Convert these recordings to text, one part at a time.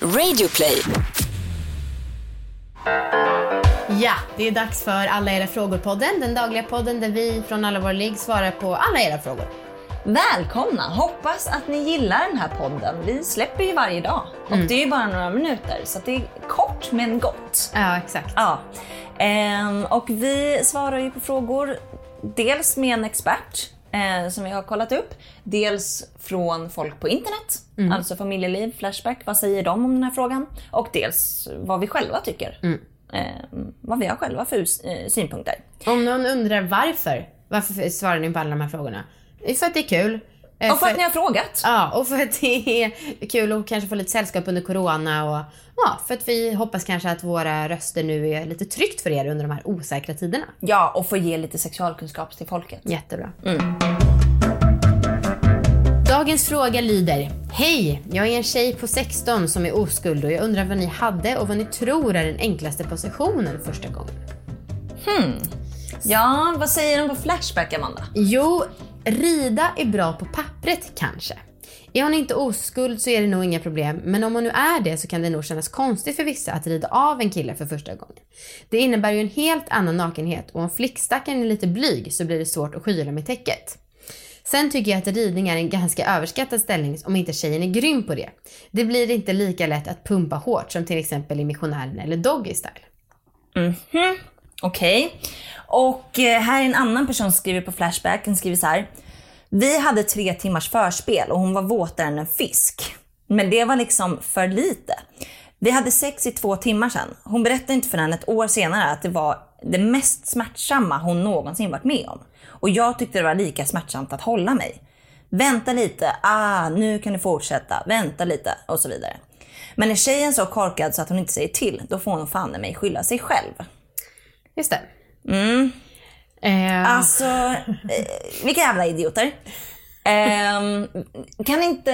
Radioplay. Ja, det är dags för Alla era frågor-podden. Den dagliga podden där vi från alla våra ligg svarar på alla era frågor. Välkomna! Hoppas att ni gillar den här podden. Vi släpper ju varje dag och det är ju bara några minuter så att det är kort men gott. Ja, exakt. Ja. Ehm, och vi svarar ju på frågor dels med en expert eh, som vi har kollat upp. Dels från folk på internet, alltså familjeliv, Flashback. Vad säger de om den här frågan? Och dels vad vi själva tycker. Ehm, vad vi har själva för eh, synpunkter. Om någon undrar varför, varför svarar ni på alla de här frågorna? För att det är kul. Eh, Och för att ni har frågat. Ja, och för att det är kul att kanske få lite sällskap under corona och ja, för att vi hoppas kanske att våra röster nu är lite tryggt för er under de här osäkra tiderna. Ja, och få ge lite sexualkunskap till folket. Jättebra. Dagens fråga lyder. Hej! Jag är en tjej på 16 som är oskuld och jag undrar vad ni hade och vad ni tror är den enklaste positionen första gången. Ja, vad säger de på Flashback, Amanda? Jo, rida är bra på pappret kanske. Är hon inte oskuld så är det nog inga problem, men om hon nu är det så kan det nog kännas konstigt för vissa att rida av en kille för första gången. Det innebär ju en helt annan nakenhet och om flickstackaren är lite blyg så blir det svårt att skyla med täcket. Sen tycker jag att ridning är en ganska överskattad ställning om inte tjejen är grym på det. Det blir inte lika lätt att pumpa hårt som till exempel i Missionären eller Doggy Style. Okej. Och eh, här är en annan person som skriver på Flashback. Den skriver så här. Vi hade tre timmars förspel och hon var våtare än en fisk. Men det var liksom för lite. Vi hade sex i två timmar sen. Hon berättade inte förrän ett år senare att det var det mest smärtsamma hon någonsin varit med om. Och jag tyckte det var lika smärtsamt att hålla mig. Vänta lite, ah, nu kan du fortsätta, vänta lite och så vidare. Men är tjejen så korkad så att hon inte säger till, då får hon fan i mig skylla sig själv. Just det. Eh, Alltså, eh, vilka jävla idioter. Ehm, kan inte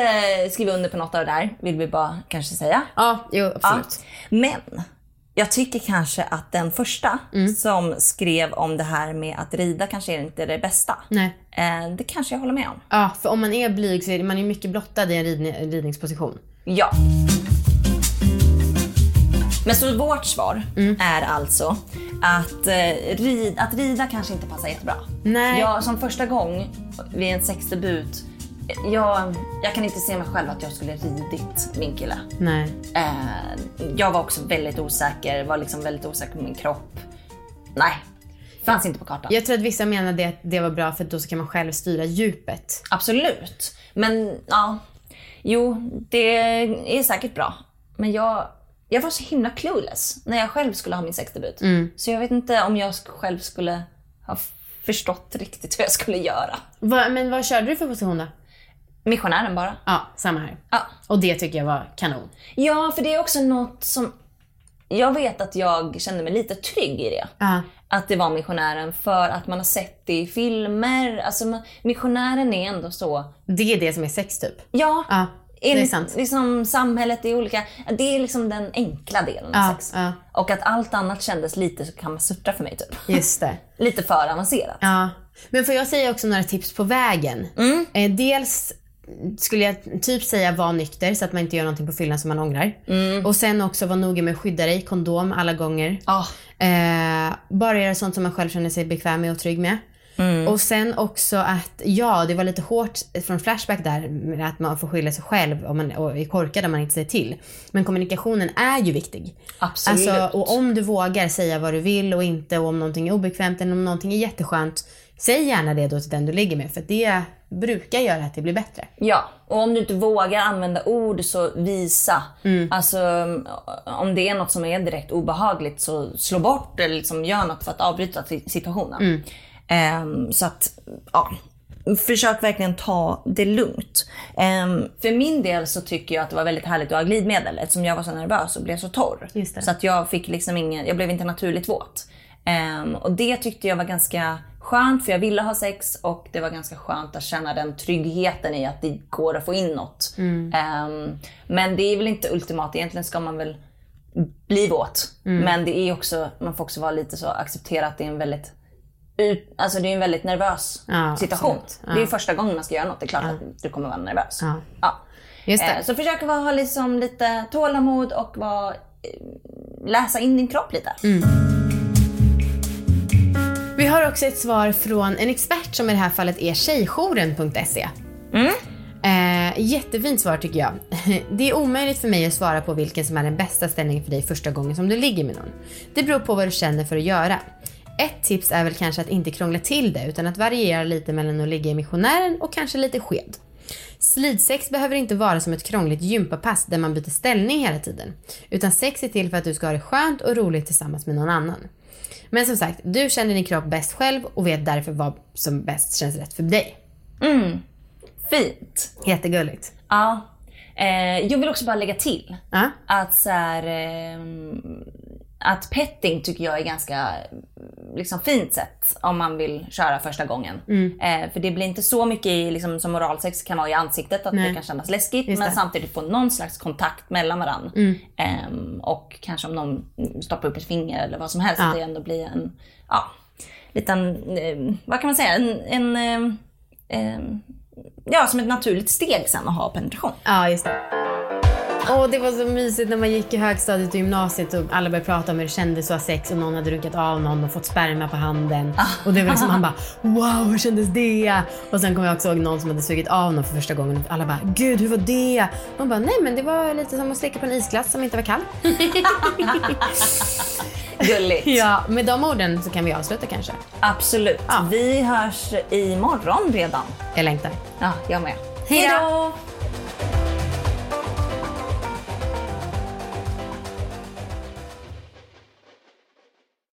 skriva under på något av det där, vill vi bara kanske säga. ja, jo absolut. Ja. Men jag tycker kanske att den första som skrev om det här med att rida kanske är inte det bästa. Nej. Eh, det kanske jag håller med om. Ja, för om man är blyg så är man ju mycket blottad i en ridning, ridningsposition. Ja. Men så vårt svar är alltså att, eh, rid, att rida kanske inte passar jättebra. Nej. Jag, som första gång vid en sexdebut, jag, jag kan inte se mig själv att jag skulle ridit min kille. Nej. Eh, jag var också väldigt osäker, var liksom väldigt osäker på min kropp. Nej, fanns inte på kartan. Jag tror att vissa menade att det var bra för då så kan man själv styra djupet. Absolut. Men ja, jo, det är säkert bra. Men jag, jag var så himla clueless när jag själv skulle ha min sexdebut. Så jag vet inte om jag själv skulle ha förstått riktigt hur jag skulle göra. Va, men vad körde du för position då? Missionären bara. Ja, samma här. Ja. Och det tycker jag var kanon. ja, för det är också något som... Jag vet att jag kände mig lite trygg i det. Ja. Att det var missionären för att man har sett det i filmer. Alltså, man, missionären är ändå så... Det är det som är sex typ. Ja, Ja, är enligt sant. Liksom, samhället är olika. Det är liksom den enkla delen av Ja, sex. ja. Och att allt annat kändes lite så kan man suttra för mig typ. Just det. lite för avancerat. Ja. Men får jag säga också några tips på vägen? Eh, dels skulle jag typ säga var nykter så att man inte gör någonting på fyllan som man ångrar. Och sen också vara noga med att skydda dig, kondom alla gånger. Ah. Eh, bara göra sånt som man själv känner sig bekväm med och trygg med. Och sen också att, ja det var lite hårt från Flashback där med att man får skylla sig själv om man och är korkad om man inte säger till. Men kommunikationen är ju viktig. Absolut. Alltså, och om du vågar säga vad du vill och inte och om någonting är obekvämt eller om någonting är jätteskönt. Säg gärna det då till den du ligger med för det brukar göra att det blir bättre. Ja, och om du inte vågar använda ord så visa. Alltså om det är något som är direkt obehagligt så slå bort eller liksom gör något för att avbryta si- situationen. Ehm, så att, ja. Försök verkligen ta det lugnt. Ehm, för min del så tycker jag att det var väldigt härligt att ha glidmedel eftersom jag var så nervös och blev så torr. Så att jag fick liksom ingen, jag blev inte naturligt våt. Ehm, och det tyckte jag var ganska skönt för jag ville ha sex och det var ganska skönt att känna den tryggheten i att det går att få in något. Ehm, men det är väl inte ultimat, egentligen ska man väl bli våt. Men det är också, man får också vara lite så, acceptera att det är en väldigt ut, alltså det är en väldigt nervös Ja, situation. Ja. Det är första gången man ska göra något, det är klart att du kommer vara nervös. Ja. Ja. Eh, Så försök att ha liksom lite tålamod och vara, eh, läsa in din kropp lite. Mm. Vi har också ett svar från en expert som i det här fallet är tjejjouren.se. Eh, jättefint svar tycker jag. Det är omöjligt för mig att svara på vilken som är den bästa ställningen för dig första gången som du ligger med någon. Det beror på vad du känner för att göra. Ett tips är väl kanske att inte krångla till det utan att variera lite mellan att ligga i missionären och kanske lite sked. Slidsex behöver inte vara som ett krångligt gympapass där man byter ställning hela tiden. Utan sex är till för att du ska ha det skönt och roligt tillsammans med någon annan. Men som sagt, du känner din kropp bäst själv och vet därför vad som bäst känns rätt för dig. Fint. Jättegulligt. Ja. Eh, jag vill också bara lägga till Ja. att så här, ehm, att petting tycker jag är ganska liksom, fint sätt om man vill köra första gången. Eh, för det blir inte så mycket i, liksom, som oralsex kan vara i ansiktet att Nej. det kan kännas läskigt. Just men det. samtidigt få någon slags kontakt mellan varandra. Ehm, och kanske om någon stoppar upp ett finger eller vad som helst. Ja. Det ändå blir en ja, liten, eh, vad kan man säga, en, en ehm, ehm, ja, som ett naturligt steg sen att ha penetration. Ja, just det. Och det var så mysigt när man gick i högstadiet och gymnasiet och alla började prata om hur det kändes att ha sex och någon hade runkat av någon och fått sperma på handen. Och det var liksom, man bara wow hur kändes det? Och sen kom jag också ihåg någon som hade sugit av någon för första gången och alla bara gud hur var det? Man bara nej men det var lite som att slicka på en isglass som inte var kall. Gulligt. ja, med de orden så kan vi avsluta kanske. Absolut. Ja. Vi hörs imorgon redan. Jag längtar. Ja, jag med. Hej då!